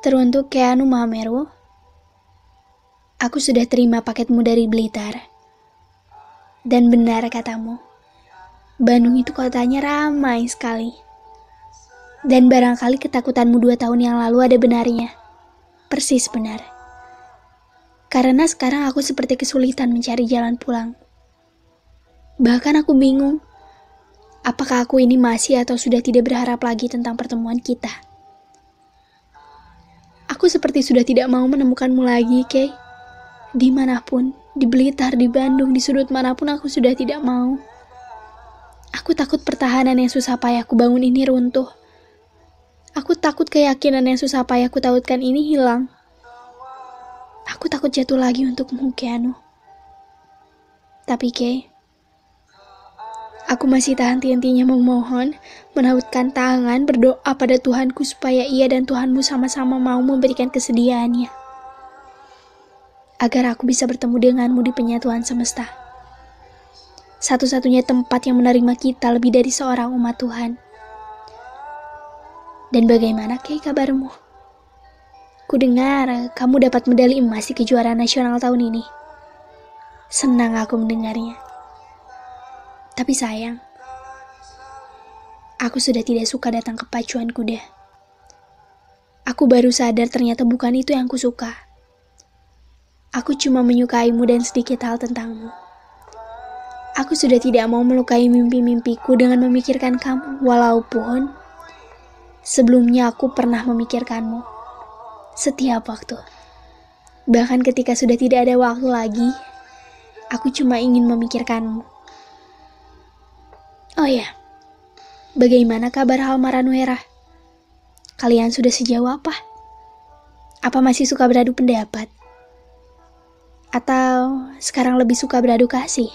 Teruntuk Keanu Mahameru, aku sudah terima paketmu dari Blitar. Dan benar katamu, Bandung itu kotanya ramai sekali. Dan barangkali ketakutanmu dua tahun yang lalu ada benarnya. Persis benar. Karena sekarang aku seperti kesulitan mencari jalan pulang. Bahkan aku bingung, apakah aku ini masih atau sudah tidak berharap lagi tentang pertemuan kita. Aku seperti sudah tidak mau menemukanmu lagi, Kay. Di mana pun, di Blitar, di Bandung, di sudut mana pun aku sudah tidak mau. Aku takut pertahanan yang susah payah aku bangun ini runtuh. Aku takut keyakinan yang susah payah aku tautkan ini hilang. Aku takut jatuh lagi untukmu, Keanu. Tapi, Kay, Aku masih tahan henti-hentinya memohon, menautkan tangan, berdoa pada Tuhanku supaya ia dan Tuhanmu sama-sama mau memberikan kesediaannya. Agar aku bisa bertemu denganmu di penyatuan semesta. Satu-satunya tempat yang menerima kita lebih dari seorang umat Tuhan. Dan bagaimana kei kabarmu? Ku dengar kamu dapat medali emas di kejuaraan nasional tahun ini. Senang aku mendengarnya. Tapi sayang, aku sudah tidak suka datang ke pacuan kuda. Aku baru sadar ternyata bukan itu yang kusuka. Aku cuma menyukaimu dan sedikit hal tentangmu. Aku sudah tidak mau melukai mimpi-mimpiku dengan memikirkan kamu, walaupun sebelumnya aku pernah memikirkanmu setiap waktu. Bahkan ketika sudah tidak ada waktu lagi, aku cuma ingin memikirkanmu. Oh ya, bagaimana kabar hal Maranuera? Kalian sudah sejauh apa? Apa masih suka beradu pendapat? Atau sekarang lebih suka beradu kasih?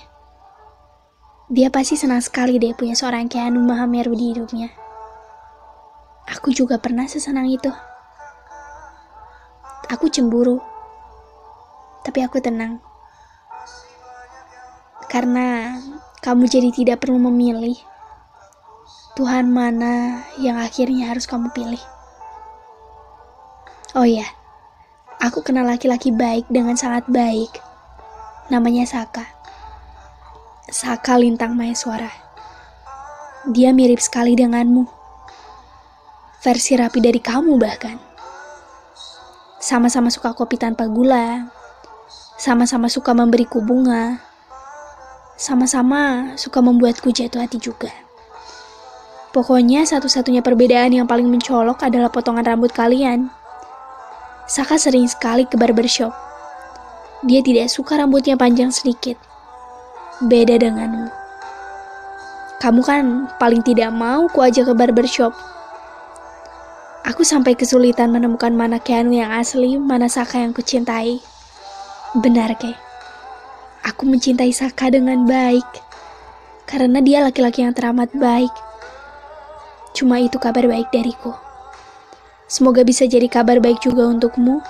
Dia pasti senang sekali deh punya seorang Keanu Mahameru di hidupnya. Aku juga pernah sesenang itu. Aku cemburu. Tapi aku tenang. Karena kamu jadi tidak perlu memilih Tuhan mana yang akhirnya harus kamu pilih. Oh ya, aku kenal laki-laki baik dengan sangat baik. Namanya Saka. Saka Lintang Maheswara. Dia mirip sekali denganmu. Versi rapi dari kamu bahkan. Sama-sama suka kopi tanpa gula. Sama-sama suka memberiku bunga sama-sama suka membuatku jatuh hati juga. Pokoknya satu-satunya perbedaan yang paling mencolok adalah potongan rambut kalian. Saka sering sekali ke barbershop. Dia tidak suka rambutnya panjang sedikit. Beda denganmu. Kamu kan paling tidak mau ku ajak ke barbershop. Aku sampai kesulitan menemukan mana Keanu yang asli, mana Saka yang kucintai. Benar, Kay. Aku mencintai Saka dengan baik karena dia laki-laki yang teramat baik. Cuma itu kabar baik dariku. Semoga bisa jadi kabar baik juga untukmu.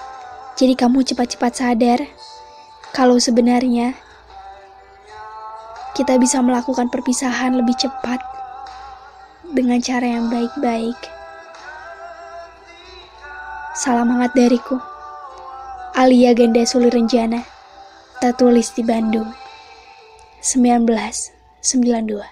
Jadi kamu cepat-cepat sadar kalau sebenarnya kita bisa melakukan perpisahan lebih cepat dengan cara yang baik-baik. Salam hangat dariku. Alia Ganda Tertulis di Bandung. 1992